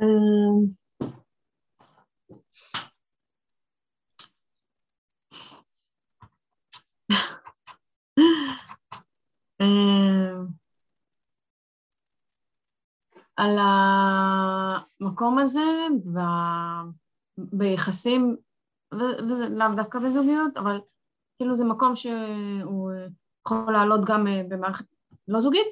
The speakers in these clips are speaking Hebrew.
אמ, אמ, על המקום הזה ב- ביחסים, וזה לאו דווקא בזוגיות, אבל כאילו זה מקום שהוא יכול לעלות גם אה, במערכת לא זוגית,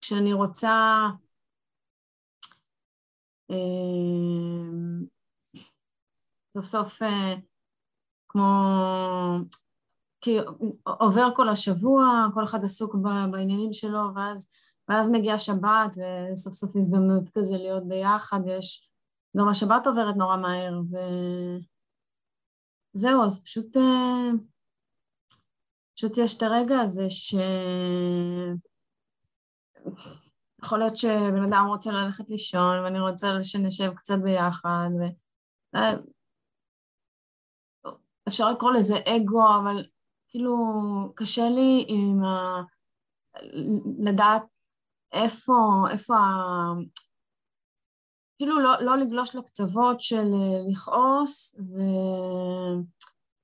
כשאני רוצה אמ, סוף סוף אה, כמו, כי עובר כל השבוע, כל אחד עסוק בעניינים שלו, ואז, ואז מגיעה שבת, וסוף סוף הזדמנות כזה להיות ביחד, ויש, גם השבת עוברת נורא מהר, וזהו, אז פשוט, אה, פשוט יש את הרגע הזה ש... יכול להיות שבן אדם רוצה ללכת לישון, ואני רוצה שנשב קצת ביחד, ו... אפשר לקרוא לזה אגו, אבל כאילו קשה לי עם ה... לדעת איפה, איפה ה... כאילו לא, לא לגלוש לקצוות של לכעוס, ו...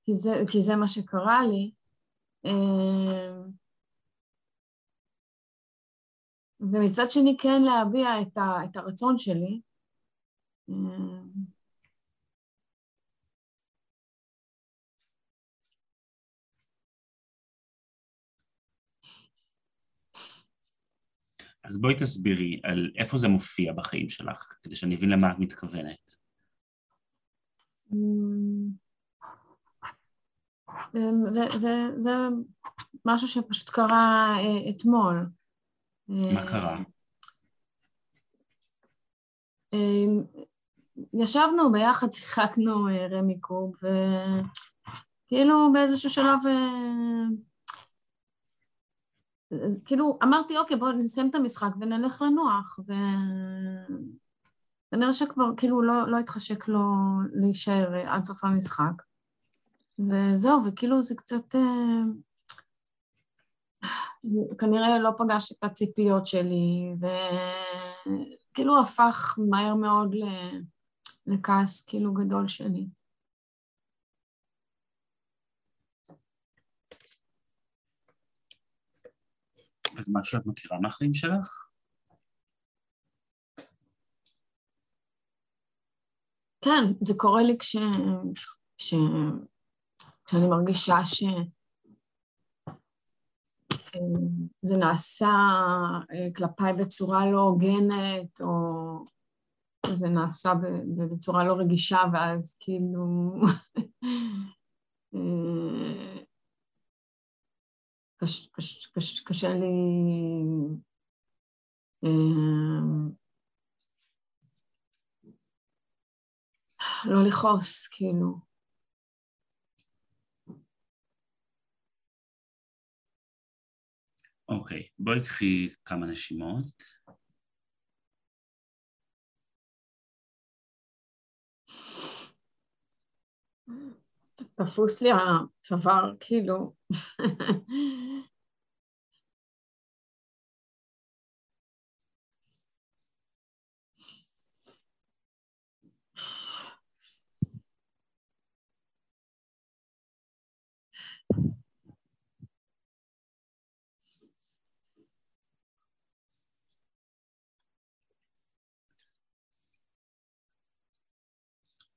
כי, זה, כי זה מה שקרה לי. ומצד שני כן להביע את, ה, את הרצון שלי. אז בואי תסבירי על איפה זה מופיע בחיים שלך, כדי שאני אבין למה את מתכוונת. זה, זה, זה משהו שפשוט קרה אה, אתמול. מה קרה? אה, ישבנו ביחד, שיחקנו אה, רמי קוב, וכאילו באיזשהו שלב, כאילו אמרתי, אוקיי, בואו נסיים את המשחק ונלך לנוח, וכנראה שכבר כאילו לא, לא התחשק לו להישאר עד סוף המשחק. וזהו, וכאילו זה קצת... כנראה לא פגש את הציפיות שלי, וכאילו הפך מהר מאוד לכעס כאילו גדול שלי. וזה משהו שאת מכירה מהחיים שלך? כן, זה קורה לי כש... כש... כשאני מרגישה ש... זה נעשה כלפיי בצורה לא הוגנת, או זה נעשה בצורה לא רגישה, ואז כאילו... קש, קשה לי... לא לכעוס, כאילו. אוקיי, בואי קחי כמה נשימות. תפוס לי הצוואר, כאילו.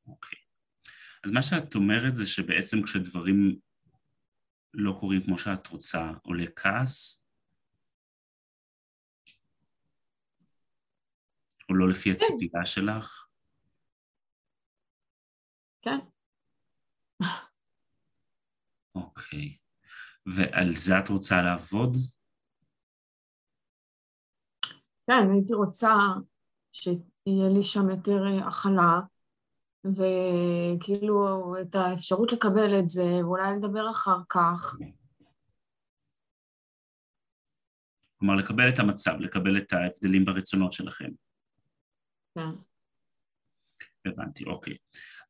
אוקיי. אז מה שאת אומרת זה שבעצם כשדברים לא קורים כמו שאת רוצה, עולה כעס, או לא לפי הציפייה שלך? כן. אוקיי. ועל זה את רוצה לעבוד? כן, הייתי רוצה שיהיה לי שם יותר אה, הכלה, וכאילו את האפשרות לקבל את זה, ואולי לדבר אחר כך. כלומר, לקבל את המצב, לקבל את ההבדלים ברצונות שלכם. כן. הבנתי, אוקיי.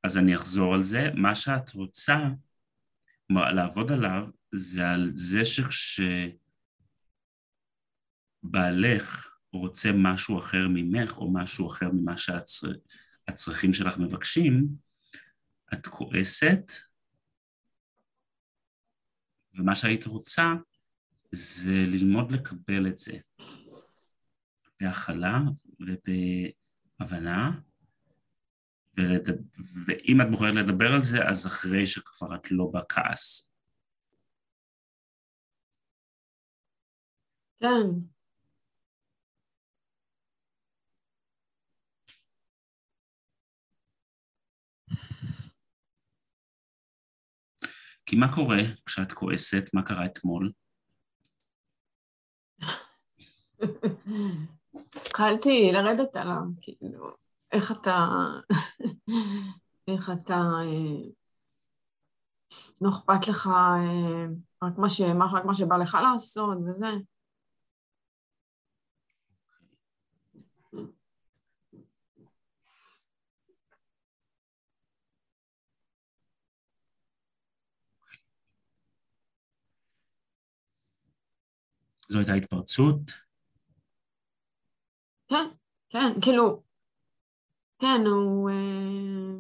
אז אני אחזור על זה. מה שאת רוצה, כלומר, לעבוד עליו, זה על זה שכשבעלך רוצה משהו אחר ממך, או משהו אחר ממה שהצרכים שלך מבקשים, את כועסת, ומה שהיית רוצה זה ללמוד לקבל את זה בהכלה ובהבנה, ולד... ואם את בוחרת לדבר על זה, אז אחרי שכבר את לא בכעס. כן. כי מה קורה כשאת כועסת? מה קרה אתמול? התחלתי לרדת עליו, כאילו, איך אתה, איך אתה, אה, לא אכפת לך אה, רק מה, ש, רק מה שבא לך לעשות וזה. זו הייתה התפרצות? כן, כן, כאילו, כן, הוא... אה,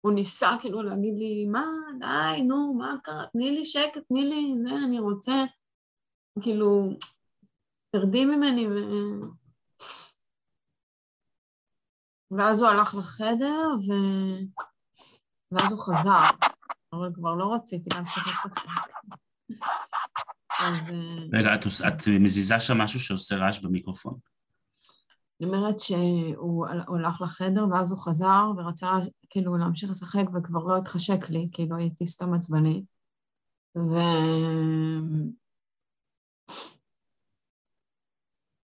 הוא ניסה כאילו להגיד לי, מה, די, נו, מה קרה? תני לי שקט, תני לי, זה, אני רוצה, כאילו, תרדי ממני. ו... ואז הוא הלך לחדר, ו... ואז הוא חזר, אבל כבר לא רציתי להמשיך לשחק. אז... אה, רגע, את, את מזיזה שם משהו שעושה רעש במיקרופון. אני אומרת שהוא הלך לחדר ואז הוא חזר ורצה כאילו להמשיך לשחק וכבר לא התחשק לי, כאילו הייתי סתם עצבנית. ו...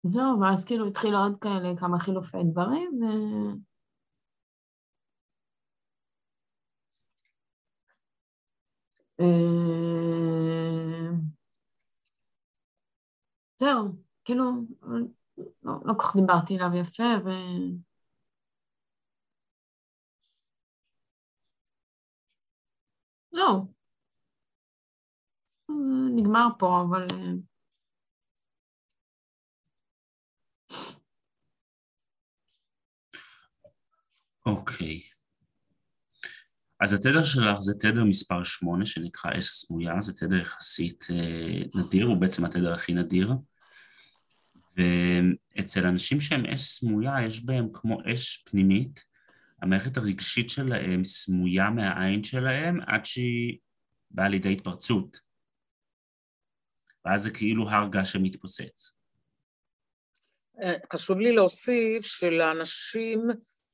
זהו, ואז כאילו התחילו עוד כאלה כמה חילופי דברים ו... אה, זהו, כאילו, לא, לא כל כך דיברתי אליו יפה, ו... זהו. זה נגמר פה, אבל... אה, אוקיי. אז התדר שלך זה תדר מספר 8 שנקרא אש סמויה, זה תדר יחסית אה, נדיר, הוא בעצם התדר הכי נדיר. ואצל אנשים שהם אש סמויה, יש בהם כמו אש פנימית, המערכת הרגשית שלהם סמויה מהעין שלהם עד שהיא באה לידי התפרצות. ואז זה כאילו הר געש שמתפוצץ. אה, חשוב לי להוסיף שלאנשים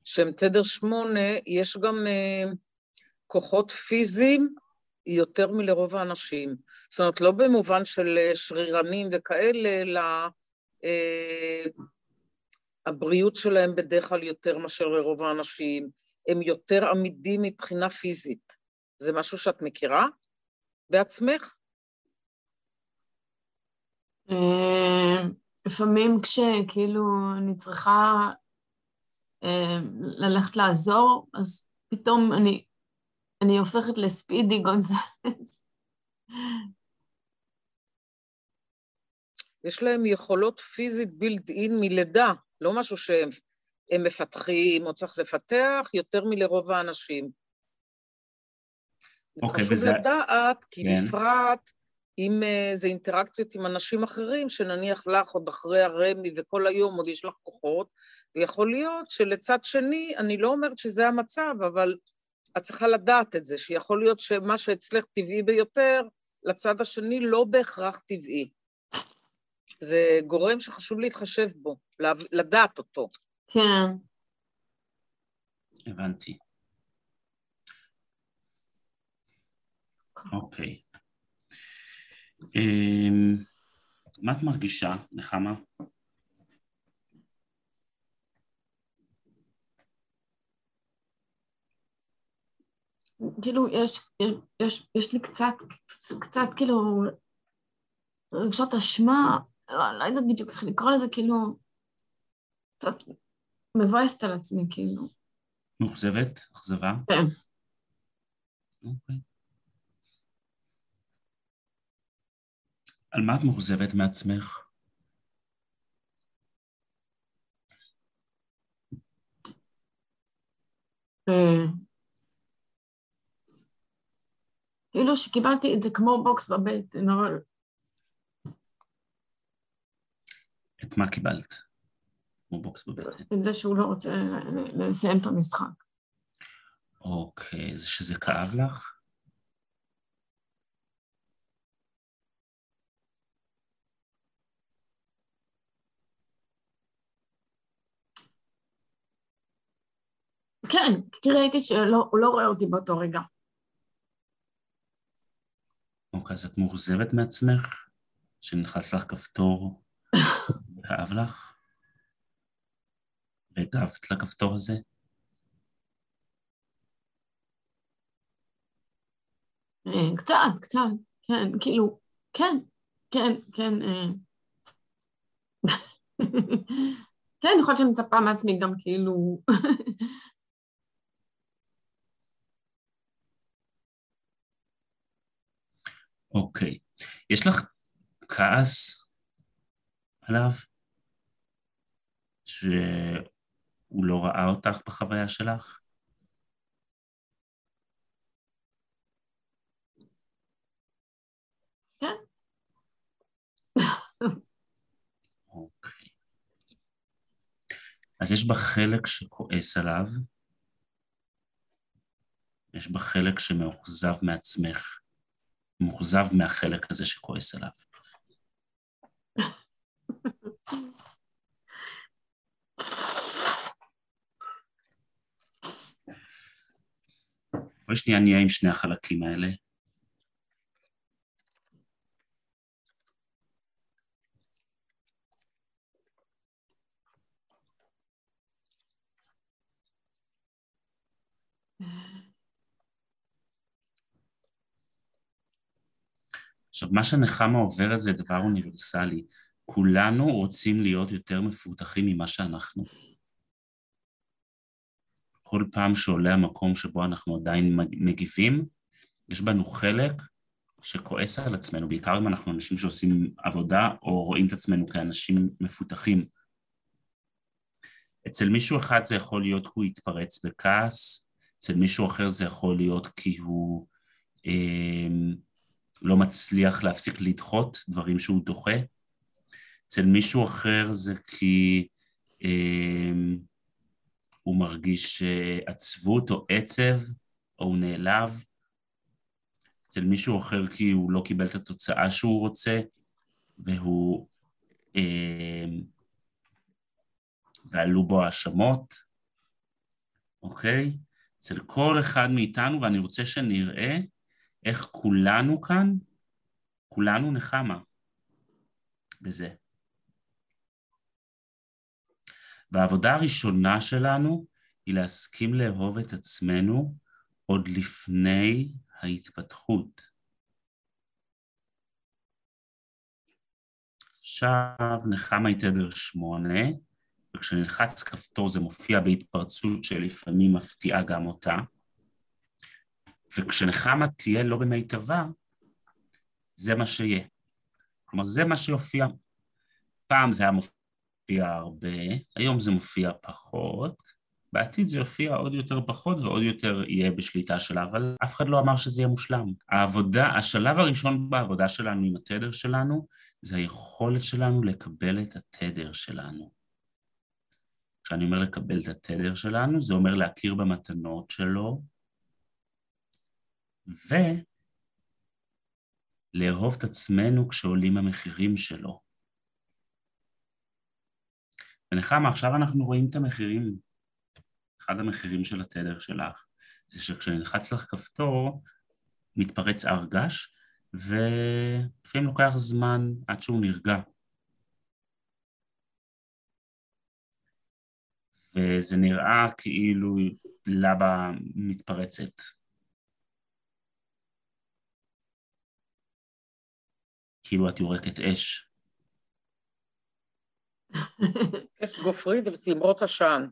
שהם תדר שמונה, יש גם uh, כוחות פיזיים יותר מלרוב האנשים. זאת אומרת, לא במובן של אה, שרירנים וכאלה, אלא אה, הבריאות שלהם בדרך כלל יותר מאשר לרוב האנשים, הם יותר עמידים מבחינה פיזית. זה משהו שאת מכירה בעצמך? אה, לפעמים כשכאילו אני צריכה אה, ללכת לעזור, אז פתאום אני הופכת לספידי גונזלס. יש להם יכולות פיזית בילד אין מלידה, לא משהו שהם מפתחים או צריך לפתח, יותר מלרוב האנשים. אוקיי, חשוב וזה... לדעת, כי כן. בפרט אם uh, זה אינטראקציות עם אנשים אחרים, שנניח לך עוד אחרי הרמי וכל היום עוד יש לך כוחות, ויכול להיות שלצד שני, אני לא אומרת שזה המצב, אבל את צריכה לדעת את זה, שיכול להיות שמה שאצלך טבעי ביותר, לצד השני לא בהכרח טבעי. זה גורם שחשוב להתחשב בו, לדעת אותו. כן. הבנתי. אוקיי. אמ, מה את מרגישה, נחמה? כאילו, יש, יש, יש, יש לי קצת, קצת כאילו, רגשות אשמה, לא, לא יודעת בדיוק איך לקרוא לזה, כאילו, קצת מבאסת על עצמי, כאילו. מאוכזבת? אכזבה? כן. אוקיי. על מה את מאוכזבת מעצמך? אה, כאילו שקיבלתי את זה כמו בוקס בבטן, אבל את מה קיבלת? כמו בוקס בבטן. את זה שהוא לא רוצה לסיים את המשחק. אוקיי, זה שזה כאב לך? כן, כי ראיתי שהוא לא רואה אותי באותו רגע. אוקיי, אז את מאוכזבת מעצמך? שנלחץ לך כפתור וכאב לך? והגבת לכפתור הזה? אה, קצת, קצת, כן, כאילו, כן, כן, כן. אה. כן, יכול להיות שאני מצפה מעצמי גם כאילו... אוקיי. יש לך כעס עליו? שהוא לא ראה אותך בחוויה שלך? כן. אוקיי. אז יש בה חלק שכועס עליו, יש בה חלק שמאוכזב מעצמך, מאוכזב מהחלק הזה שכועס עליו. בואי שנייה נהיה עם שני החלקים האלה. עכשיו, מה שנחמה עוברת זה דבר אוניברסלי. כולנו רוצים להיות יותר מפותחים ממה שאנחנו. כל פעם שעולה המקום שבו אנחנו עדיין מגיבים, יש בנו חלק שכועס על עצמנו, בעיקר אם אנחנו אנשים שעושים עבודה או רואים את עצמנו כאנשים מפותחים. אצל מישהו אחד זה יכול להיות הוא יתפרץ בכעס, אצל מישהו אחר זה יכול להיות כי הוא אה, לא מצליח להפסיק לדחות דברים שהוא דוחה. אצל מישהו אחר זה כי אה, הוא מרגיש עצבות או עצב, או הוא נעלב. אצל מישהו אחר כי הוא לא קיבל את התוצאה שהוא רוצה, והוא... אה, ועלו בו האשמות, אוקיי? אצל כל אחד מאיתנו, ואני רוצה שנראה איך כולנו כאן, כולנו נחמה בזה. והעבודה הראשונה שלנו היא להסכים לאהוב את עצמנו עוד לפני ההתפתחות. עכשיו נחמה היא תדר שמונה, וכשנלחץ כפתור זה מופיע בהתפרצות שלפעמים מפתיעה גם אותה, וכשנחמה תהיה לא במיטבה, זה מה שיהיה. כלומר, זה מה שיופיע. פעם זה היה מופיע הרבה, היום זה מופיע פחות, בעתיד זה יופיע עוד יותר פחות ועוד יותר יהיה בשליטה שלה, אבל אף אחד לא אמר שזה יהיה מושלם. העבודה, השלב הראשון בעבודה שלנו עם התדר שלנו, זה היכולת שלנו לקבל את התדר שלנו. כשאני אומר לקבל את התדר שלנו, זה אומר להכיר במתנות שלו, ולאהוב את עצמנו כשעולים המחירים שלו. ונחמה, עכשיו אנחנו רואים את המחירים. אחד המחירים של התדר שלך זה שכשנלחץ לך כפתור, מתפרץ הר געש, ולפעמים לוקח זמן עד שהוא נרגע. וזה נראה כאילו לבה מתפרצת. כאילו את יורקת אש. אש גופרית ותמרות עשן.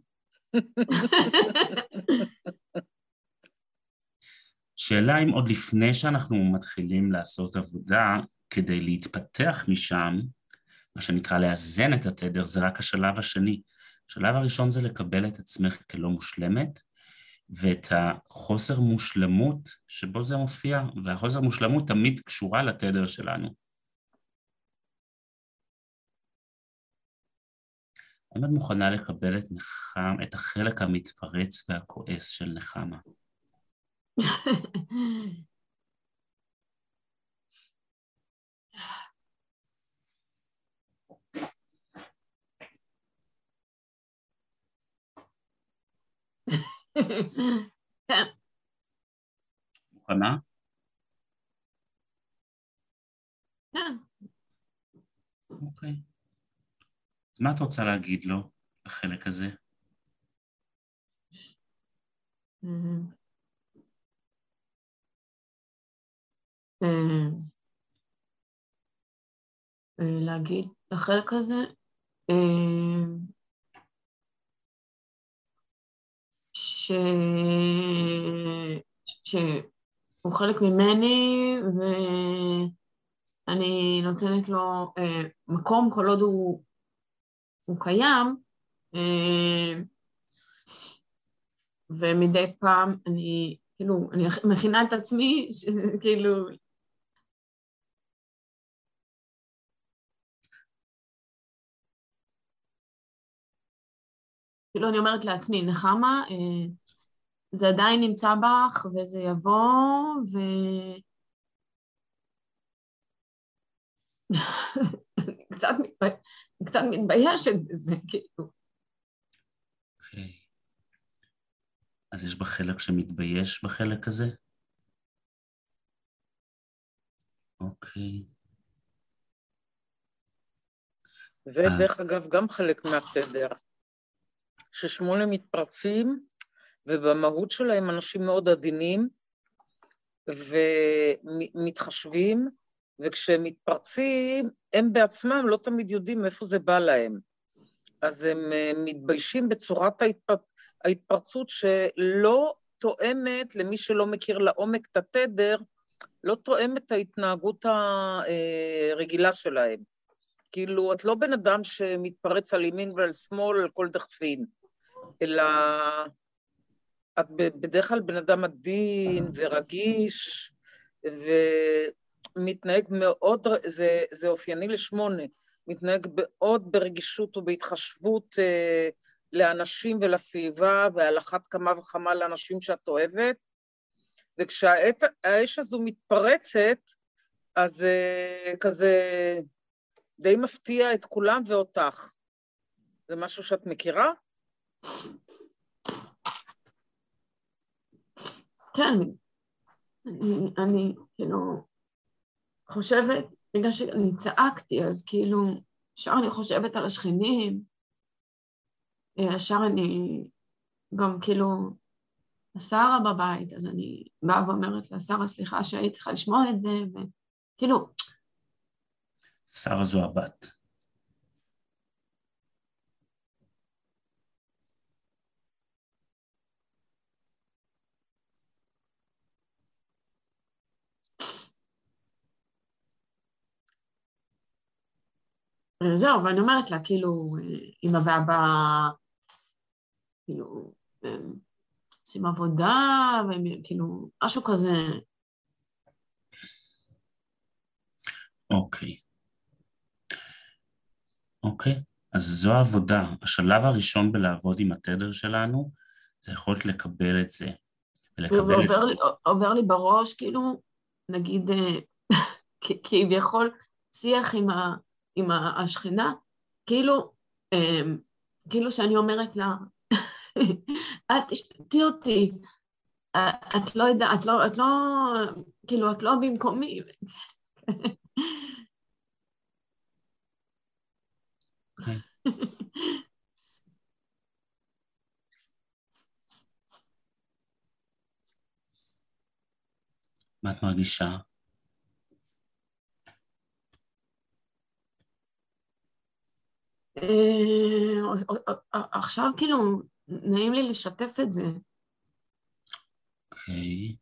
שאלה אם עוד לפני שאנחנו מתחילים לעשות עבודה כדי להתפתח משם, מה שנקרא לאזן את התדר, זה רק השלב השני. השלב הראשון זה לקבל את עצמך כלא מושלמת, ואת החוסר מושלמות שבו זה מופיע, והחוסר מושלמות תמיד קשורה לתדר שלנו. האם את מוכנה לקבל את, נחם, את החלק המתפרץ והכועס של נחמה? מוכנה? כן. אוקיי. אז מה את רוצה להגיד לו, לחלק הזה? אה, אה, להגיד לחלק הזה, אה, ש... שהוא חלק ממני ואני נותנת לו מקום כל עוד הוא, הוא קיים ומדי פעם אני כאילו, אני מכינה את עצמי, כאילו... כאילו אני אומרת לעצמי, נחמה, אה, זה עדיין נמצא בך וזה יבוא, ו... קצת, מתבי... קצת מתביישת בזה, כאילו. אוקיי. Okay. אז יש בה חלק שמתבייש בחלק הזה? אוקיי. זה אז... דרך אגב גם חלק מהתדר, ששמונה מתפרצים, ובמהות שלהם אנשים מאוד עדינים ומתחשבים, וכשהם מתפרצים, הם בעצמם לא תמיד יודעים מאיפה זה בא להם. אז הם אה, מתביישים בצורת ההתפ... ההתפרצות שלא תואמת, למי שלא מכיר לעומק את התדר, לא תואמת את ההתנהגות הרגילה שלהם. כאילו, את לא בן אדם שמתפרץ על ימין ועל שמאל על כל דחפין, אלא את בדרך כלל בן אדם עדין ורגיש, ומתנהג מאוד, זה, זה אופייני לשמונה, מתנהג מאוד ברגישות ובהתחשבות אה, לאנשים ולסביבה, ועל אחת כמה וכמה לאנשים שאת אוהבת, וכשהאש הזו מתפרצת, אז uh, כזה די מפתיע את כולם ואותך. זה משהו שאת מכירה? כן, אני, אני כאילו חושבת, בגלל שאני צעקתי, אז כאילו, ישר אני חושבת על השכנים, ישר אני גם כאילו, השרה בבית, אז אני באה ואומרת לה, שרה, סליחה שהיית צריכה לשמוע את זה, וכאילו... שרה זו הבת. זהו, ואני אומרת לה, כאילו, אמא ואבא כאילו, עושים עבודה, והם כאילו, משהו כזה. אוקיי. אוקיי, אז זו העבודה. השלב הראשון בלעבוד עם התדר שלנו, זה יכולת לקבל את זה. ולקבל את... לי, עובר לי בראש, כאילו, נגיד, אה, כביכול, שיח עם, ה, עם השכנה, כאילו, אה, כאילו שאני אומרת לה, אל תשפטי אותי. את לא יודעת, את לא, את לא, כאילו, את לא במקומי. מה את מרגישה? עכשיו כאילו, נעים לי לשתף את זה. אוקיי.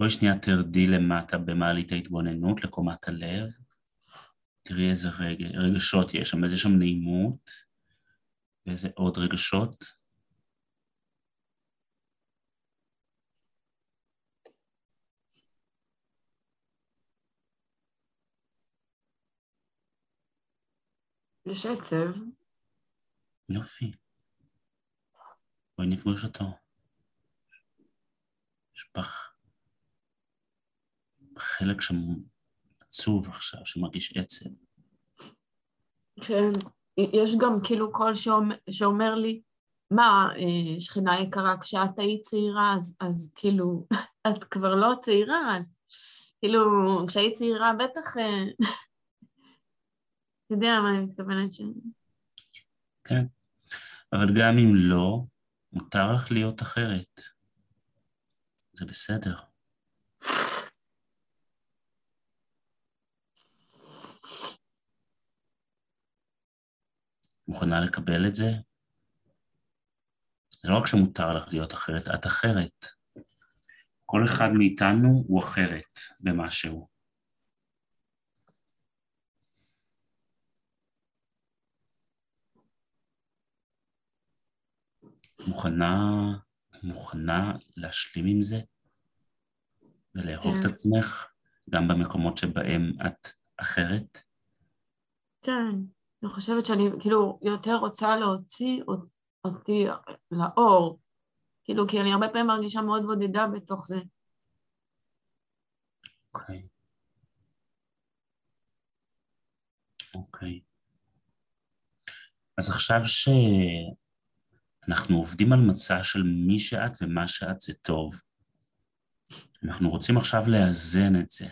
בואי שנייה תרדי למטה במעלית ההתבוננות, לקומת הלב. תראי איזה רגשות יש שם, איזה שם נעימות, ואיזה עוד רגשות. יש עצב. יופי. בואי נפגוש אותו. יש בך חלק שם עצוב עכשיו, שמרגיש עצב. כן, יש גם כאילו קול שאומר, שאומר לי, מה, אה, שכנה יקרה, כשאת היית צעירה, אז, אז כאילו, את כבר לא צעירה, אז כאילו, כשהיית צעירה בטח... אתה יודע מה אני מתכוונת ש... כן, אבל גם אם לא, מותר לך להיות אחרת. זה בסדר. מוכנה לקבל את זה? זה לא רק שמותר לך להיות אחרת, את אחרת. כל אחד מאיתנו הוא אחרת במשהו. מוכנה, מוכנה להשלים עם זה ולאהוב כן. את עצמך גם במקומות שבהם את אחרת? כן, אני חושבת שאני כאילו יותר רוצה להוציא אותי לאור, כאילו כי אני הרבה פעמים מרגישה מאוד בודדה בתוך זה. אוקיי. אוקיי. אז עכשיו ש... אנחנו עובדים על מצע של מי שאת ומה שאת זה טוב. אנחנו רוצים עכשיו לאזן את זה.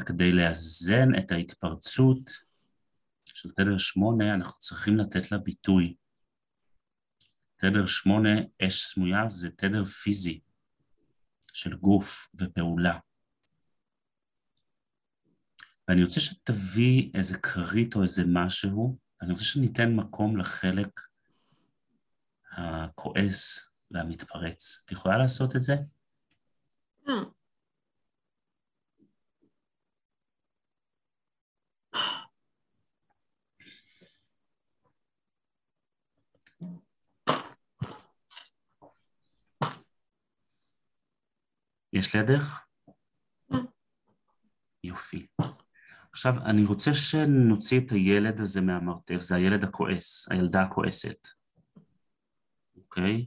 וכדי לאזן את ההתפרצות של תדר שמונה, אנחנו צריכים לתת לה ביטוי. תדר שמונה, אש סמויה, זה תדר פיזי של גוף ופעולה. ואני רוצה שתביא איזה כרית או איזה משהו, אני רוצה שניתן מקום לחלק הכועס והמתפרץ. את יכולה לעשות את זה? יש לידך? יופי. עכשיו, אני רוצה שנוציא את הילד הזה מהמרתף, זה הילד הכועס, הילדה הכועסת. אוקיי?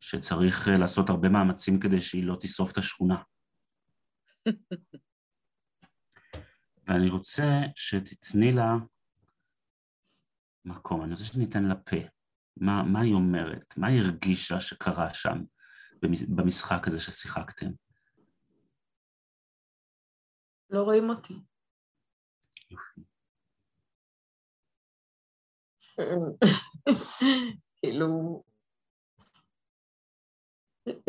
שצריך אה, לעשות הרבה מאמצים כדי שהיא לא תשרוף את השכונה. ואני רוצה שתתני לה מקום, אני רוצה שניתן לה פה. מה, מה היא אומרת? מה היא הרגישה שקרה שם במשחק הזה ששיחקתם? לא רואים אותי. יופי. כאילו,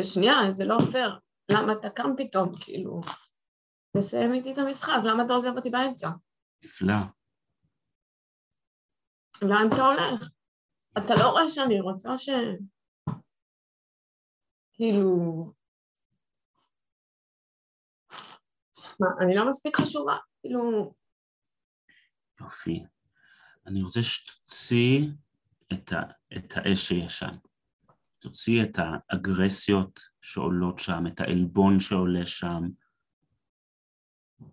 שנייה, זה לא פייר. למה אתה קם פתאום, כאילו? תסיים איתי את המשחק, למה אתה עוזב אותי באמצע? נפלא. לאן אתה הולך? אתה לא רואה שאני רוצה ש... כאילו... מה, אני לא מספיק חשובה? כאילו... יופי. אני רוצה שתוציא את, ה... את האש שיש שם. תוציא את האגרסיות שעולות שם, את העלבון שעולה שם. אני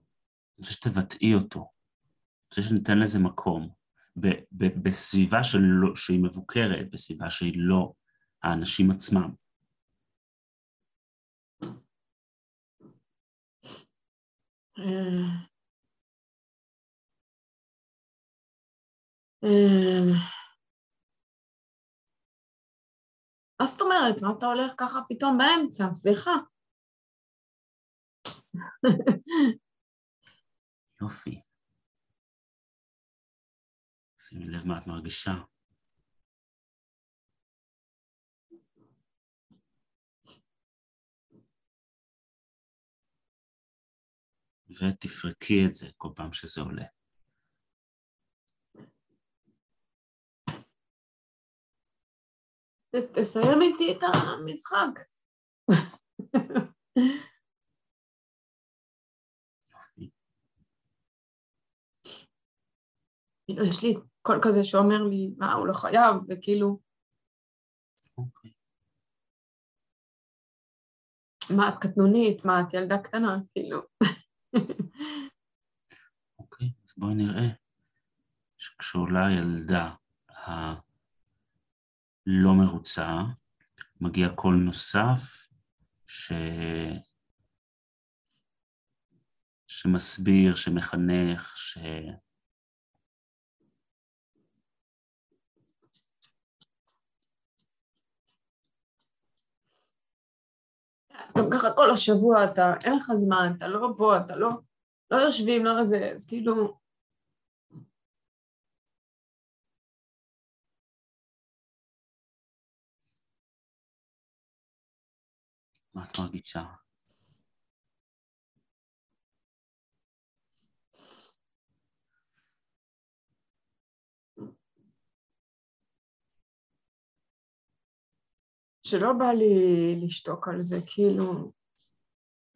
רוצה שתבטאי אותו. אני רוצה שניתן לזה מקום. ב- ב- בסביבה שלא, שהיא מבוקרת, בסביבה שהיא לא האנשים עצמם. אה, מה זאת אומרת? מה אתה הולך ככה פתאום באמצע? סליחה. יופי. שימי לב מה את מרגישה. ותפרקי את זה כל פעם שזה עולה. תסיים איתי את המשחק. כאילו, יש לי קול כזה שאומר לי, מה, הוא לא חייב, וכאילו, אוקיי. מה, את קטנונית, מה, את ילדה קטנה, כאילו. אוקיי, אז בואי נראה שכשעולה הילדה הלא מרוצה, מגיע קול נוסף ש... שמסביר, שמחנך, ש... גם ככה כל השבוע אתה, אין לך זמן, אתה לא פה, אתה לא, לא יושבים, לא זה, אז כאילו, מה את מרגישה? שלא בא לי לשתוק על זה, כאילו,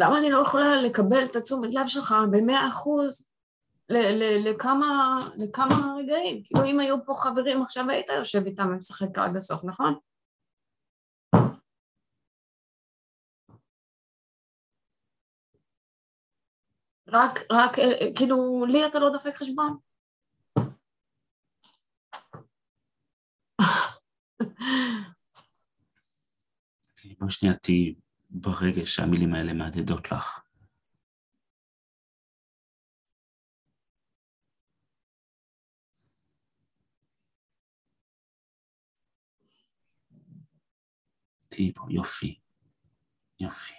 למה אני לא יכולה לקבל את התשומת לב שלך במאה אחוז לכמה, לכמה רגעים? כאילו אם היו פה חברים עכשיו היית יושב איתם ומשחק עד הסוף, נכון? רק, רק, אה, אה, כאילו, לי אתה לא דופק חשבון? בואי שנייה תהיי ברגש שהמילים האלה מהדהדות לך. תהיי פה, יופי. יופי.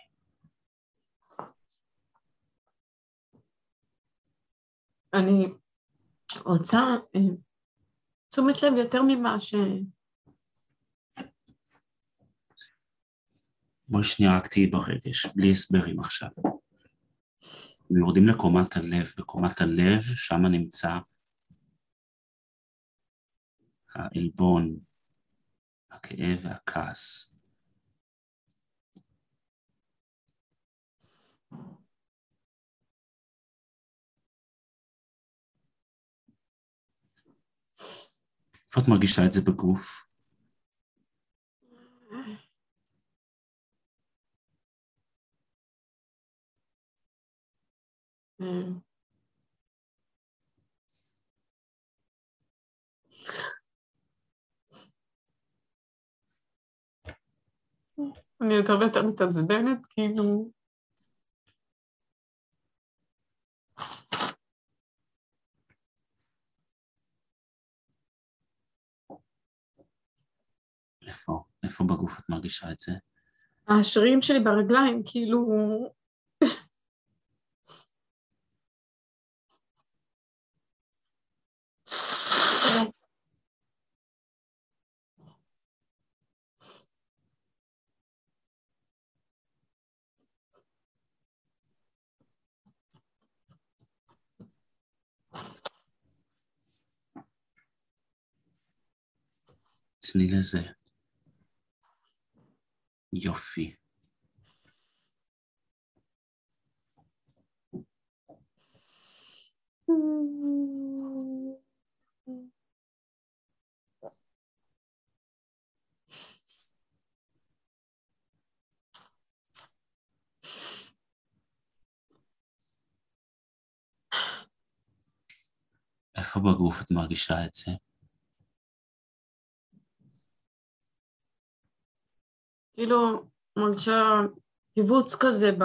אני רוצה אה, תשומת לב יותר ממה ש... בואי שנייה רק תהיי ברגש, בלי הסברים עכשיו. יורדים לקומת הלב, בקומת הלב, שם נמצא העלבון, הכאב והכעס. איפה את מרגישה את זה בגוף? Mm. אני יותר ויותר מתעצבנת, כאילו... איפה? איפה בגוף את מרגישה את זה? השרירים שלי ברגליים, כאילו... lilese Joffi. Efe beruft magische Heize. כאילו, מרגישה קיבוץ כזה ב...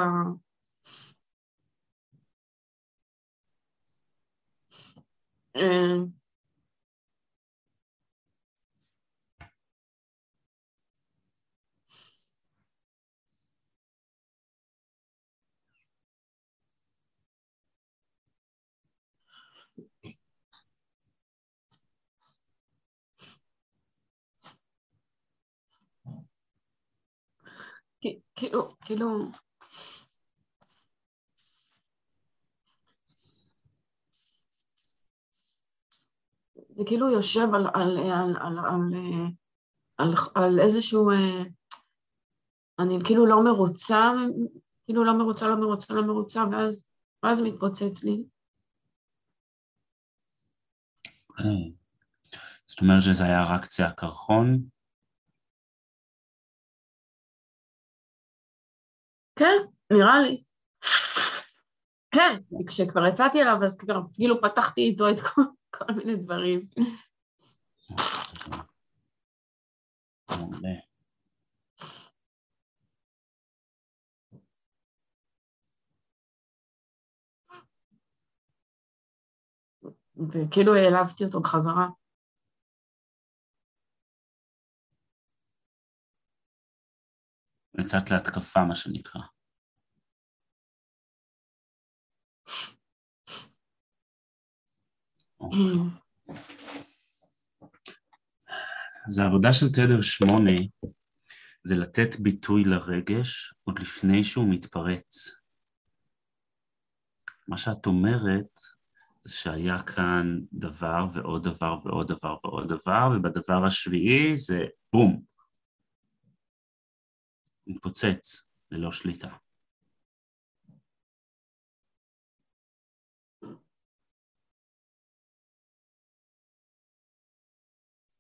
כאילו, כאילו... זה כאילו יושב על, על, על, על, על, על, על איזשהו... אה, אני כאילו לא מרוצה, כאילו לא מרוצה, לא מרוצה, לא מרוצה, ואז, ואז מתפוצץ לי. אה. זאת אומרת שזה היה רק קצה הקרחון? כן, נראה לי. כן, כשכבר יצאתי אליו, אז כבר כאילו פתחתי איתו את כל, כל מיני דברים. וכאילו העלבתי אותו בחזרה. יצאת להתקפה, מה שנקרא. אוקיי. אז העבודה של תדר שמונה זה לתת ביטוי לרגש עוד לפני שהוא מתפרץ. מה שאת אומרת זה שהיה כאן דבר ועוד דבר ועוד דבר ועוד דבר, ובדבר השביעי זה בום. מתפוצץ ללא שליטה.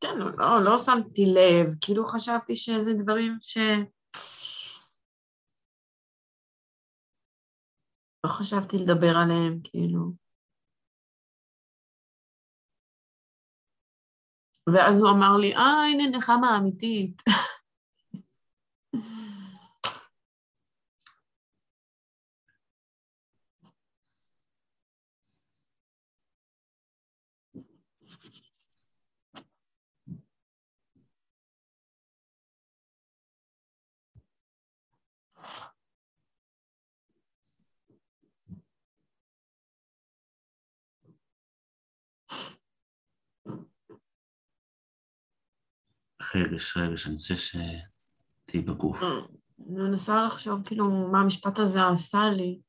כן, לא, לא שמתי לב, כאילו חשבתי שזה דברים ש... לא חשבתי לדבר עליהם, כאילו. ואז הוא אמר לי, אה, הנה נחמה אמיתית. רגש, רגש, אני רוצה שתהיי בגוף. אני מנסה לחשוב כאילו מה המשפט הזה עשה לי.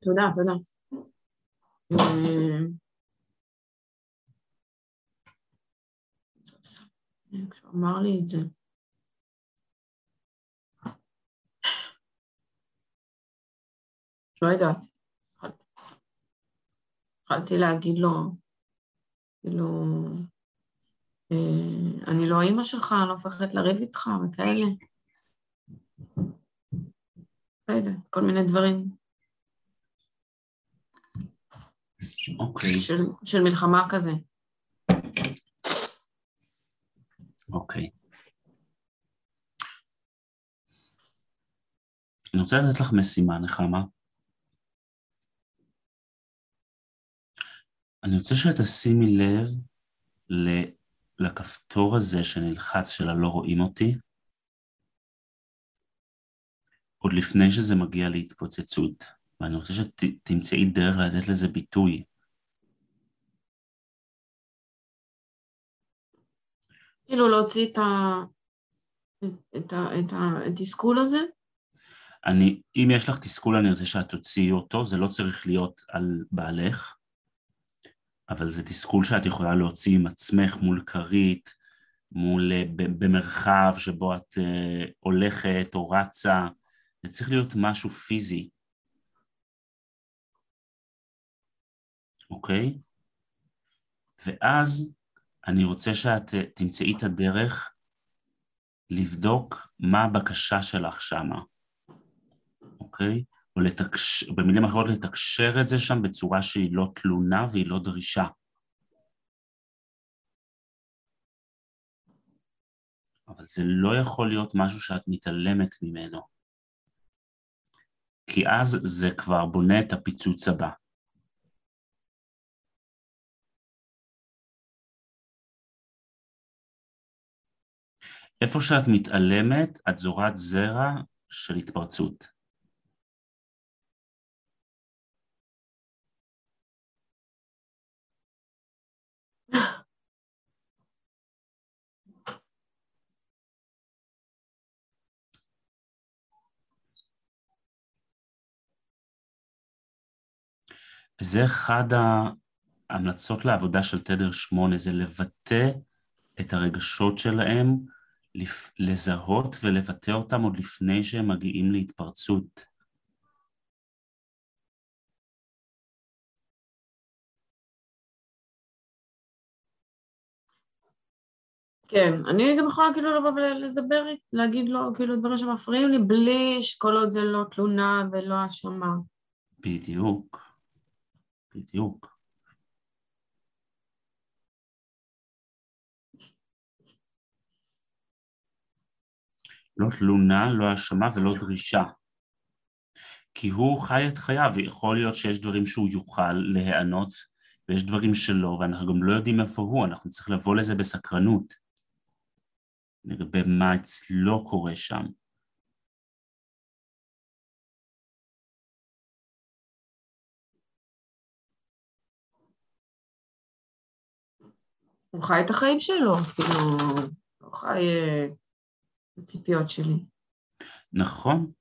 תודה, תודה. כשהוא אמר לי את זה. לא יודעת. התחלתי להגיד לו, כאילו, אה, אני לא אימא שלך, אני לא מפחדת לריב איתך וכאלה. לא יודעת, כל מיני דברים אוקיי, של, של מלחמה כזה. אוקיי. אני רוצה לתת לך משימה, נחמה. אני רוצה שתשימי לב לכפתור הזה שנלחץ של הלא רואים אותי, עוד לפני שזה מגיע להתפוצצות, ואני רוצה שתמצאי דרך לתת לזה ביטוי. כאילו להוציא את ה... את, את, ה, את התסכול הזה? אני, אם יש לך תסכול, אני רוצה שאת תוציאי אותו, זה לא צריך להיות על בעלך, אבל זה תסכול שאת יכולה להוציא עם עצמך מול כרית, מול, ב- במרחב שבו את uh, הולכת או רצה, זה צריך להיות משהו פיזי. אוקיי? ואז אני רוצה שאת תמצאי את הדרך לבדוק מה הבקשה שלך שמה, אוקיי? או לתקש... במילים אחרות לתקשר את זה שם בצורה שהיא לא תלונה והיא לא דרישה. אבל זה לא יכול להיות משהו שאת מתעלמת ממנו. כי אז זה כבר בונה את הפיצוץ הבא. איפה שאת מתעלמת, את זורת זרע של התפרצות. וזה אחד ההמלצות לעבודה של תדר שמונה, זה לבטא את הרגשות שלהם, לזהות ולבטא אותם עוד לפני שהם מגיעים להתפרצות. כן, אני גם יכולה כאילו לבוא ולדבר, להגיד לו כאילו דברים שמפריעים לי, בלי שכל עוד זה לא תלונה ולא האשמה. בדיוק. בדיוק. לא תלונה, לא האשמה ולא דרישה. כי הוא חי את חייו, ויכול להיות שיש דברים שהוא יוכל להיענות, ויש דברים שלא, ואנחנו גם לא יודעים איפה הוא, אנחנו צריכים לבוא לזה בסקרנות, לגבי מה אצלו קורה שם. הוא חי את החיים שלו, כאילו, לא חי בציפיות שלי. נכון,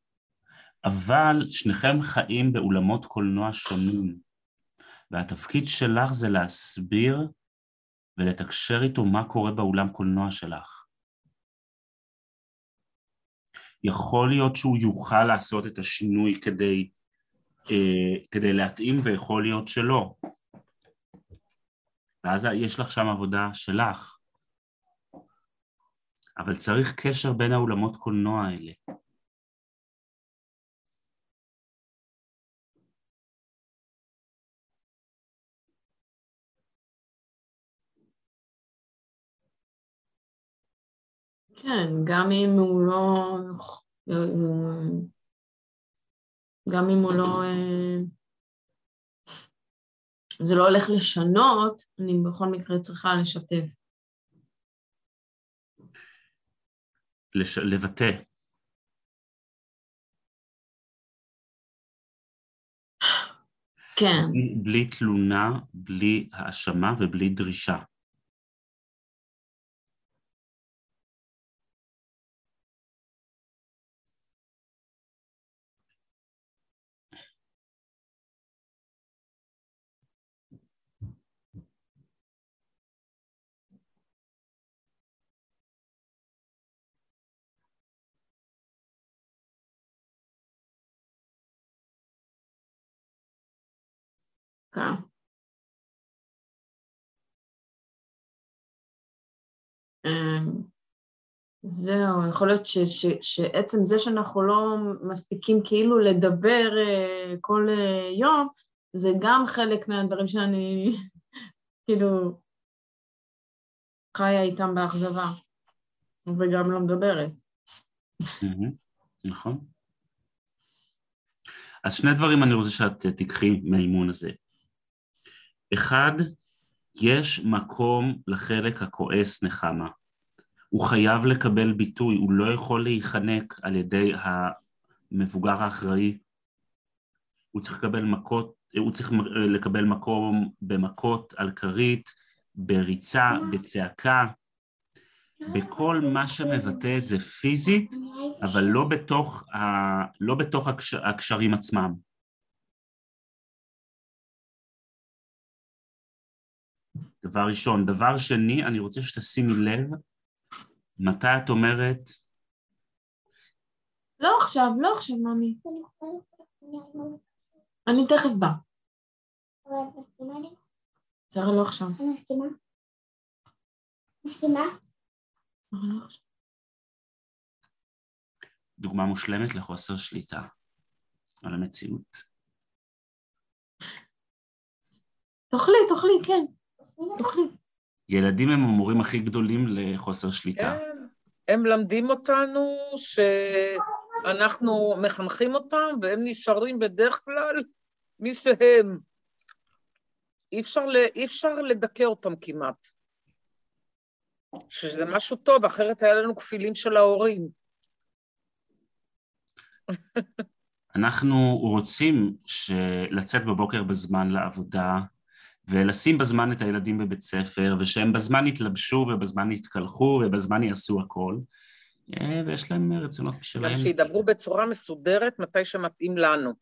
אבל שניכם חיים באולמות קולנוע שונים, והתפקיד שלך זה להסביר ולתקשר איתו מה קורה באולם קולנוע שלך. יכול להיות שהוא יוכל לעשות את השינוי כדי, אה, כדי להתאים, ויכול להיות שלא. ואז יש לך שם עבודה שלך. אבל צריך קשר בין האולמות קולנוע האלה. כן, גם אם הוא לא... גם אם הוא לא... אה, זה לא הולך לשנות, אני בכל מקרה צריכה לשתף. לש... לבטא. כן. בלי, בלי תלונה, בלי האשמה ובלי דרישה. כן. אמ, זהו, יכול להיות ש, ש, שעצם זה שאנחנו לא מספיקים כאילו לדבר uh, כל uh, יום, זה גם חלק מהדברים שאני כאילו חיה איתם באכזבה, וגם לא מדברת. נכון. אז שני דברים אני רוצה שאת תיקחי מהאימון הזה. אחד, יש מקום לחלק הכועס נחמה. הוא חייב לקבל ביטוי, הוא לא יכול להיחנק על ידי המבוגר האחראי. הוא צריך לקבל מכות, הוא צריך לקבל מקום במכות על כרית, בריצה, בצעקה, בכל מה שמבטא את זה פיזית, אבל לא בתוך, ה... לא בתוך הקשר... הקשרים עצמם. דבר ראשון. דבר שני, אני רוצה שתשימי לב מתי את אומרת, לא עכשיו, לא עכשיו, ממי. אני תכף בא. זרה לא עכשיו. מסכימה? מסכימה? זרה לא עכשיו. דוגמה מושלמת לחוסר שליטה על המציאות. תאכלי, תאכלי, כן. ילדים הם המורים הכי גדולים לחוסר שליטה. כן, הם מלמדים אותנו שאנחנו מחנכים אותם והם נשארים בדרך כלל מי שהם. אי אפשר, ל- אי אפשר לדכא אותם כמעט. שזה משהו טוב, אחרת היה לנו כפילים של ההורים. אנחנו רוצים לצאת בבוקר בזמן לעבודה, ולשים בזמן את הילדים בבית ספר, ושהם בזמן יתלבשו ובזמן יתקלחו ובזמן יעשו הכל, אה, ויש להם רצונות משלהם. גם שידברו בצורה מסודרת מתי שמתאים לנו.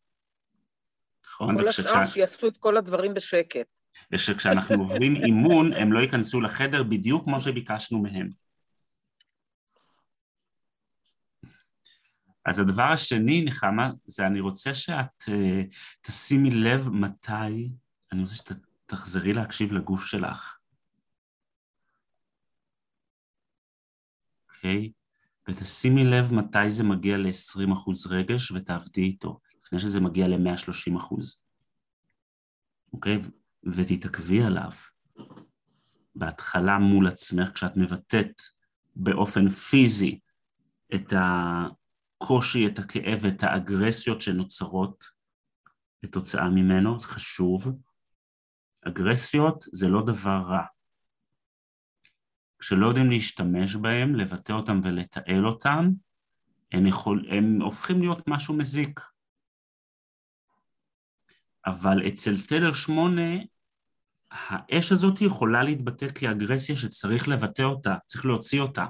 נכון, כל השאר שיעשו את כל הדברים בשקט. ושכשאנחנו עוברים אימון, הם לא ייכנסו לחדר בדיוק כמו שביקשנו מהם. אז הדבר השני, נחמה, זה אני רוצה שאת uh, תשימי לב מתי, אני רוצה שתחזרי להקשיב לגוף שלך. אוקיי? ותשימי לב מתי זה מגיע ל-20% רגש ותעבדי איתו, לפני שזה מגיע ל-130%. אוקיי? ותתעכבי עליו. בהתחלה מול עצמך, כשאת מבטאת באופן פיזי את הקושי, את הכאב ואת האגרסיות שנוצרות כתוצאה ממנו, זה חשוב. אגרסיות זה לא דבר רע. כשלא יודעים להשתמש בהם, לבטא אותם ולתעל אותם, הם, יכול, הם הופכים להיות משהו מזיק. אבל אצל תדר שמונה, האש הזאת יכולה להתבטא כאגרסיה שצריך לבטא אותה, צריך להוציא אותה.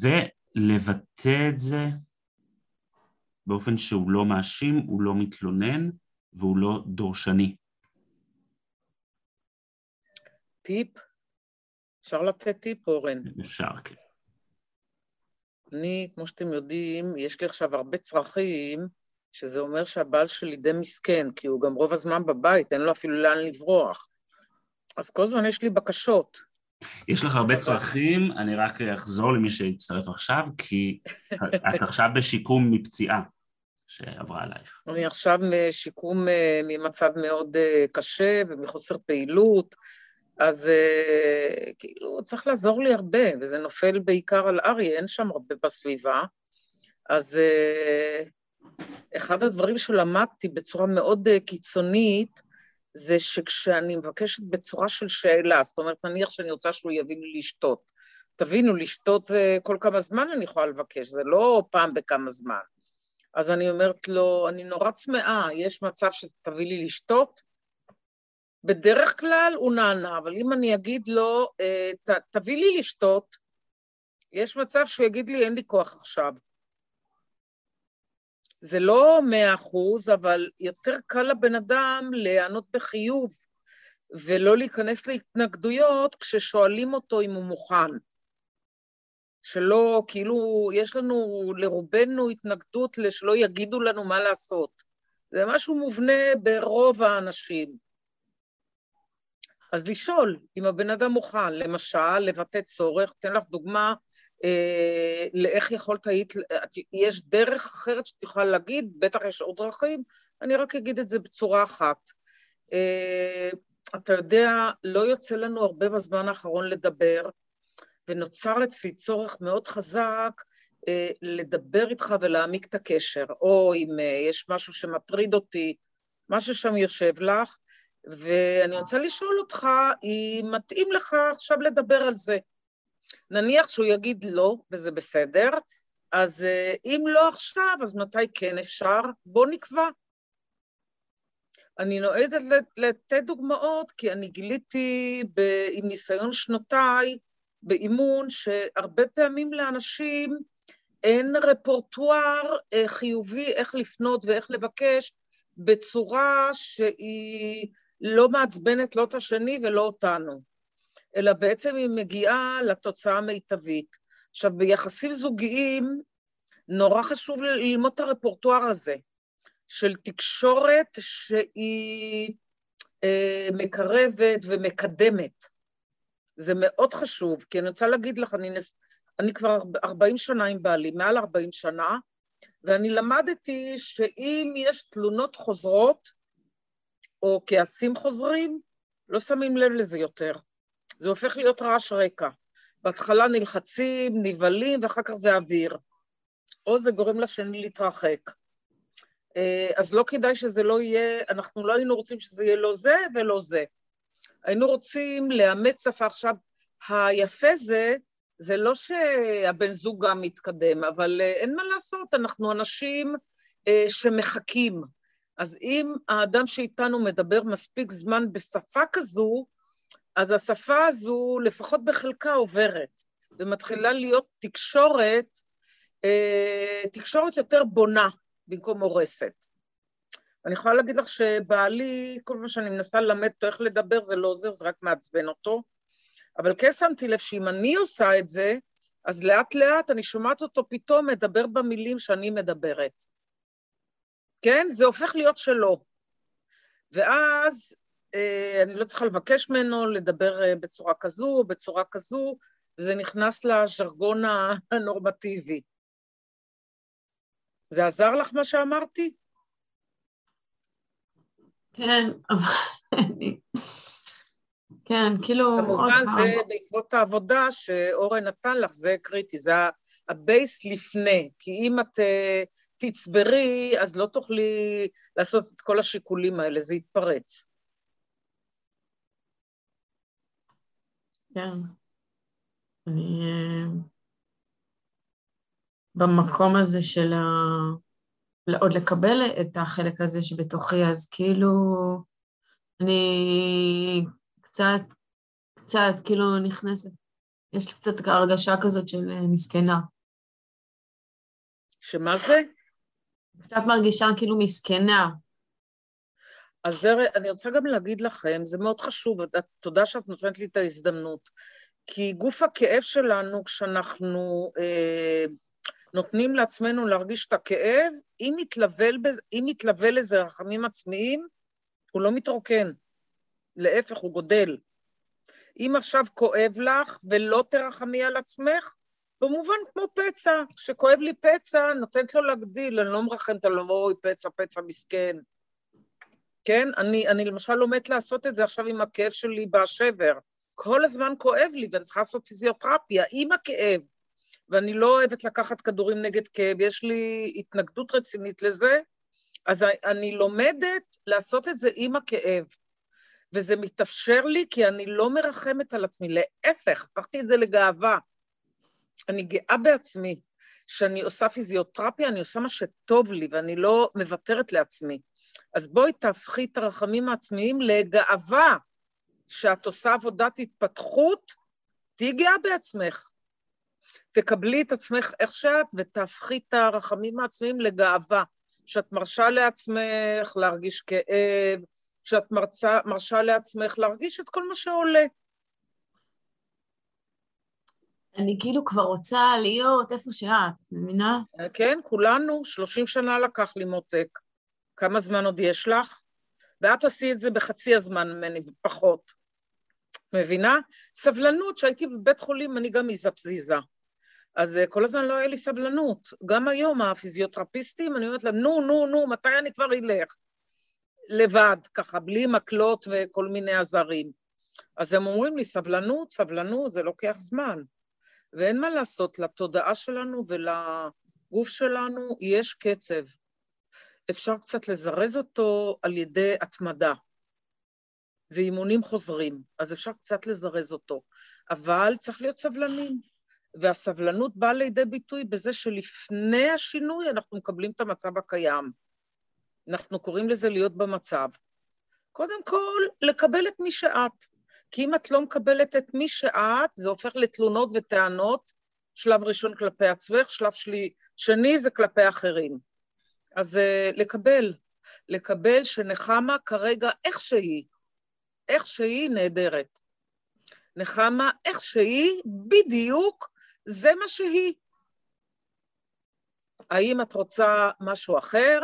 ולבטא את זה באופן שהוא לא מאשים, הוא לא מתלונן והוא לא דורשני. טיפ? אפשר לתת טיפ, אורן. אפשר, כן. אני, כמו שאתם יודעים, יש לי עכשיו הרבה צרכים, שזה אומר שהבעל שלי די מסכן, כי הוא גם רוב הזמן בבית, אין לו אפילו לאן לברוח. אז כל הזמן יש לי בקשות. יש לך הרבה צרכים, אני רק אחזור למי שהצטרף עכשיו, כי את עכשיו בשיקום מפציעה שעברה עלייך. אני עכשיו משיקום אה, ממצב מאוד אה, קשה ומחוסר פעילות, אז uh, כאילו צריך לעזור לי הרבה, וזה נופל בעיקר על אריה, אין שם הרבה בסביבה. אז אחד הדברים שלמדתי בצורה מאוד קיצונית, זה שכשאני מבקשת בצורה של שאלה, זאת אומרת, נניח שאני רוצה שהוא יביא לי לשתות. תבינו, לשתות זה כל כמה זמן אני יכולה לבקש, זה לא פעם בכמה זמן. אז אני אומרת לו, אני נורא צמאה, יש מצב שתביא לי לשתות? בדרך כלל הוא נענה, אבל אם אני אגיד לו, ת, תביא לי לשתות, יש מצב שהוא יגיד לי, אין לי כוח עכשיו. זה לא מאה אחוז, אבל יותר קל לבן אדם להיענות בחיוב ולא להיכנס להתנגדויות כששואלים אותו אם הוא מוכן. שלא, כאילו, יש לנו, לרובנו התנגדות לשלא יגידו לנו מה לעשות. זה משהו מובנה ברוב האנשים. אז לשאול אם הבן אדם מוכן, למשל, לבטא צורך, אתן לך דוגמה אה, לאיך יכולת היית, יש דרך אחרת שאת יכולה להגיד, בטח יש עוד דרכים, אני רק אגיד את זה בצורה אחת. אה, אתה יודע, לא יוצא לנו הרבה בזמן האחרון לדבר, ונוצר אצלי צורך מאוד חזק אה, לדבר איתך ולהעמיק את הקשר, או אם אה, יש משהו שמטריד אותי, מה ששם יושב לך, ואני רוצה לשאול אותך, אם מתאים לך עכשיו לדבר על זה. נניח שהוא יגיד לא, וזה בסדר, אז אם לא עכשיו, אז מתי כן אפשר? בוא נקבע. אני נועדת לתת דוגמאות, כי אני גיליתי ב, עם ניסיון שנותיי באימון, שהרבה פעמים לאנשים אין רפורטואר חיובי איך לפנות ואיך לבקש בצורה שהיא לא מעצבנת לא את השני ולא אותנו, אלא בעצם היא מגיעה לתוצאה המיטבית. עכשיו, ביחסים זוגיים, נורא חשוב ללמוד את הרפורטואר הזה, של תקשורת שהיא אה, מקרבת ומקדמת. זה מאוד חשוב, כי אני רוצה להגיד לך, אני, נס... אני כבר 40 שנה עם בעלי, מעל 40 שנה, ואני למדתי שאם יש תלונות חוזרות, או כעסים חוזרים, לא שמים לב לזה יותר. זה הופך להיות רעש רקע. בהתחלה נלחצים, נבהלים, ואחר כך זה אוויר. או זה גורם לשני להתרחק. אה, אז לא כדאי שזה לא יהיה, אנחנו לא היינו רוצים שזה יהיה לא זה ולא זה. היינו רוצים לאמץ שפה. עכשיו, היפה זה, זה לא שהבן זוג גם מתקדם, אבל אה, אין מה לעשות, אנחנו אנשים אה, שמחכים. אז אם האדם שאיתנו מדבר מספיק זמן בשפה כזו, אז השפה הזו, לפחות בחלקה, עוברת, ומתחילה להיות תקשורת, אה, תקשורת יותר בונה במקום הורסת. אני יכולה להגיד לך שבעלי, כל מה שאני מנסה ללמד אותו איך לדבר, זה לא עוזר, זה רק מעצבן אותו. אבל כן שמתי לב שאם אני עושה את זה, אז לאט לאט אני שומעת אותו פתאום מדבר במילים שאני מדברת. כן? זה הופך להיות שלו. ואז אה, אני לא צריכה לבקש ממנו לדבר אה, בצורה כזו או בצורה כזו, זה נכנס לז'רגון הנורמטיבי. זה עזר לך מה שאמרתי? כן, אבל אני... כן, כאילו... כמובן זה בעקבות העבודה שאורן נתן לך, זה קריטי, זה הבייס לפני, כי אם את אה, תצברי, אז לא תוכלי לעשות את כל השיקולים האלה, זה יתפרץ. כן. אני... אה, במקום הזה של ה... עוד לקבל את החלק הזה שבתוכי, אז כאילו אני קצת, קצת כאילו נכנסת, יש לי קצת הרגשה כזאת של אה, מסכנה. שמה זה? קצת מרגישה כאילו מסכנה. אז זה, אני רוצה גם להגיד לכם, זה מאוד חשוב, תודה שאת נותנת לי את ההזדמנות, כי גוף הכאב שלנו, כשאנחנו אה, נותנים לעצמנו להרגיש את הכאב, אם מתלווה, אם מתלווה לזה רחמים עצמיים, הוא לא מתרוקן, להפך, הוא גודל. אם עכשיו כואב לך ולא תרחמי על עצמך, במובן כמו פצע, כשכואב לי פצע, נותנת לו להגדיל, אני לא מרחמת על אוי, פצע, פצע מסכן. כן? אני, אני למשל לומדת לעשות את זה עכשיו עם הכאב שלי בשבר. כל הזמן כואב לי ואני צריכה לעשות פיזיותרפיה עם הכאב. ואני לא אוהבת לקחת כדורים נגד כאב, יש לי התנגדות רצינית לזה, אז אני לומדת לעשות את זה עם הכאב. וזה מתאפשר לי כי אני לא מרחמת על עצמי, להפך, הפכתי את זה לגאווה. אני גאה בעצמי. כשאני עושה פיזיותרפיה, אני עושה מה שטוב לי, ואני לא מוותרת לעצמי. אז בואי תהפכי את הרחמים העצמיים לגאווה. כשאת עושה עבודת התפתחות, תהיי גאה בעצמך. תקבלי את עצמך איך שאת ותהפכי את הרחמים העצמיים לגאווה. שאת מרשה לעצמך להרגיש כאב, שאת מרצה, מרשה לעצמך להרגיש את כל מה שעולה. אני כאילו כבר רוצה להיות איפה שאת, מבינה? כן, כולנו, 30 שנה לקח לי מותק. כמה זמן עוד יש לך? ואת עשי את זה בחצי הזמן ממני, ופחות. מבינה? סבלנות, כשהייתי בבית חולים, אני גם איזה אז אה, כל הזמן לא היה לי סבלנות. גם היום הפיזיותרפיסטים, אני אומרת להם, נו, נו, נו, מתי אני כבר אלך? לבד, ככה, בלי מקלות וכל מיני עזרים. אז הם אומרים לי, סבלנות, סבלנות, זה לוקח זמן. ואין מה לעשות, לתודעה שלנו ולגוף שלנו יש קצב. אפשר קצת לזרז אותו על ידי התמדה ואימונים חוזרים, אז אפשר קצת לזרז אותו, אבל צריך להיות סבלנים. והסבלנות באה לידי ביטוי בזה שלפני השינוי אנחנו מקבלים את המצב הקיים. אנחנו קוראים לזה להיות במצב. קודם כל, לקבל את מי שאת. כי אם את לא מקבלת את מי שאת, זה הופך לתלונות וטענות, שלב ראשון כלפי עצמך, שלב שלי, שני זה כלפי אחרים. אז uh, לקבל, לקבל שנחמה כרגע איך שהיא, איך שהיא נהדרת. נחמה איך שהיא, בדיוק, זה מה שהיא. האם את רוצה משהו אחר?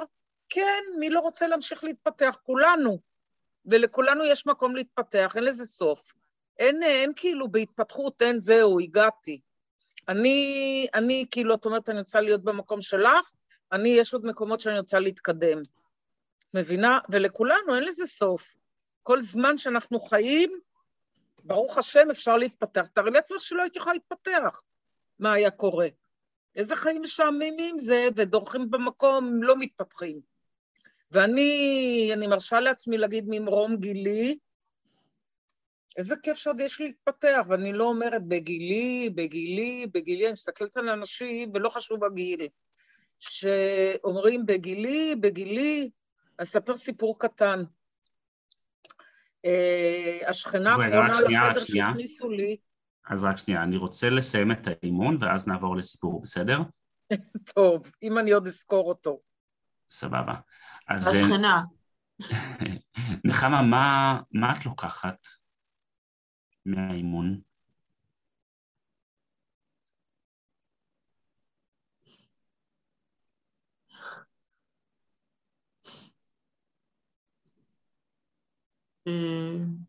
כן, מי לא רוצה להמשיך להתפתח? כולנו. ולכולנו יש מקום להתפתח, אין לזה סוף. אין, אין כאילו בהתפתחות, אין זהו, הגעתי. אני, אני כאילו, את אומרת, אני רוצה להיות במקום שלך, אני, יש עוד מקומות שאני רוצה להתקדם. מבינה? ולכולנו אין לזה סוף. כל זמן שאנחנו חיים, ברוך השם, אפשר להתפתח. תארי לעצמך שלא הייתי יכולה להתפתח. מה היה קורה? איזה חיים משעממים זה, ודורכים במקום, לא מתפתחים. ואני, אני מרשה לעצמי להגיד ממרום גילי, איזה כיף שעוד יש לי להתפתח, ואני לא אומרת בגילי, בגילי, בגילי, אני מסתכלת על אנשים, ולא חשוב הגיל, שאומרים בגילי, בגילי, אספר סיפור קטן. אה, השכנה האחרונה לחדר שהכניסו לי... אז רק שנייה, אני רוצה לסיים את האימון, ואז נעבור לסיפור, בסדר? טוב, אם אני עוד אזכור אותו. סבבה. אז... השכנה. נחמה, מה, מה את לוקחת מהאימון? Mm.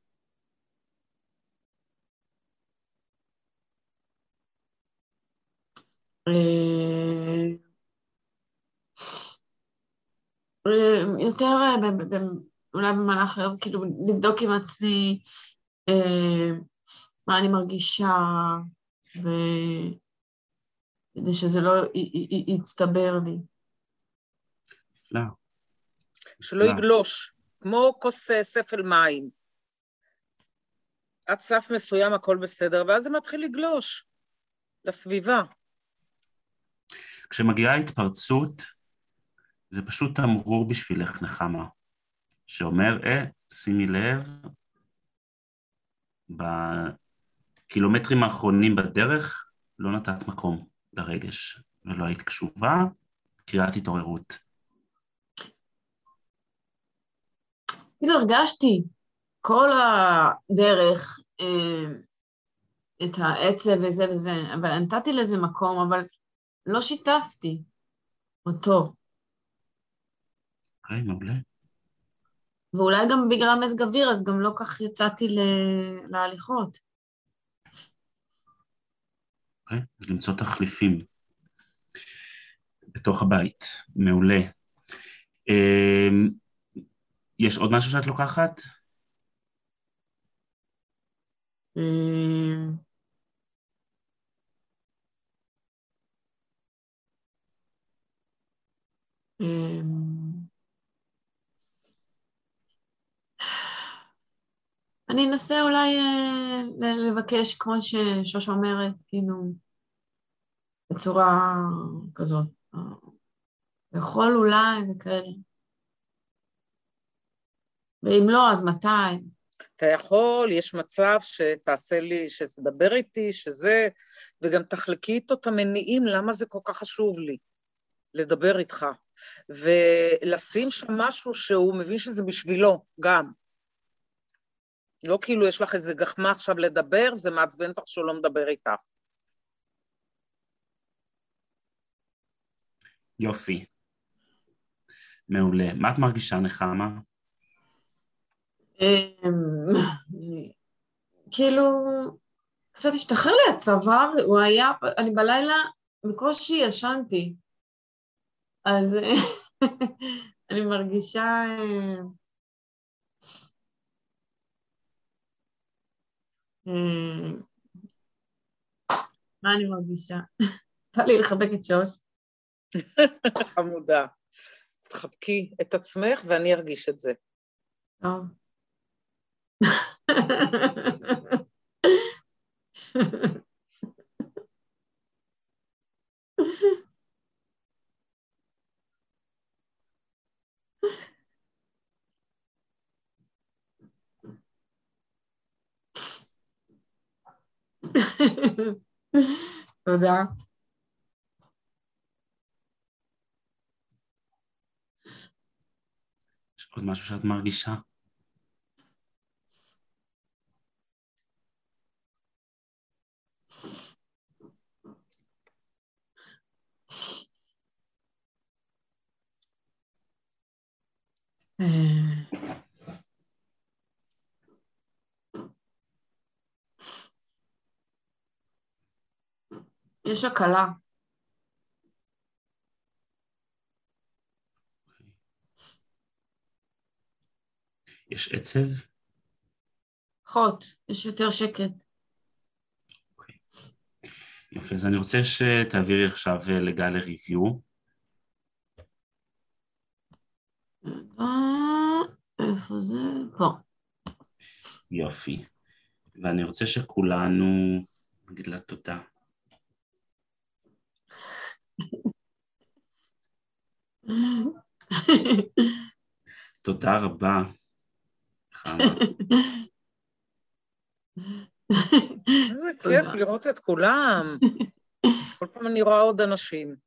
יותר אולי במהלך היום, כאילו לבדוק עם עצמי מה אני מרגישה, וכדי שזה לא יצטבר לי. נפלא. שלא יגלוש. כמו כוס אה, ספל מים. עד סף מסוים הכל בסדר, ואז זה מתחיל לגלוש לסביבה. כשמגיעה התפרצות, זה פשוט תמרור בשבילך, נחמה, שאומר, אה, שימי לב, בקילומטרים האחרונים בדרך לא נתת מקום לרגש, ולא היית קשובה, קריאת התעוררות. כאילו הרגשתי כל הדרך אה, את העצב וזה וזה, אבל נתתי לזה מקום, אבל לא שיתפתי אותו. היי, מעולה. ואולי גם בגלל מזג אוויר, אז גם לא כך יצאתי ל... להליכות. אוקיי, אז למצוא תחליפים בתוך הבית, מעולה. אמ, יש עוד משהו שאת לוקחת? אני אנסה אולי אה, לבקש, כמו ששוש אומרת, כאילו, בצורה כזאת. יכול אולי וכאלה. ואם לא, אז מתי? אתה יכול, יש מצב שתעשה לי, שתדבר איתי, שזה, וגם תחלקי איתו את המניעים, למה זה כל כך חשוב לי לדבר איתך. ולשים שם משהו שהוא מבין שזה בשבילו, גם. לא כאילו יש לך איזה גחמה עכשיו לדבר, וזה מעצבן אותך שהוא לא מדבר איתך. יופי. מעולה. מה את מרגישה, נחמה? אמ, כאילו, קצת השתחרר לי הצוואר, הוא היה, אני בלילה בקושי ישנתי. אז אני מרגישה... מה אני מרגישה? בא לי לחבק את שוש. חמודה. תחבקי את עצמך ואני ארגיש את זה. טוב. תודה. יש עוד משהו שאת מרגישה? Uh... יש הקלה. יש עצב? פחות, יש יותר שקט. יופי, אז אני רוצה שתעבירי עכשיו אה, לגל לריוויו. אה, איפה זה? פה. יופי. ואני רוצה שכולנו נגיד לה תודה. תודה רבה. איזה כיף. לראות את כולם. כל פעם אני רואה עוד אנשים.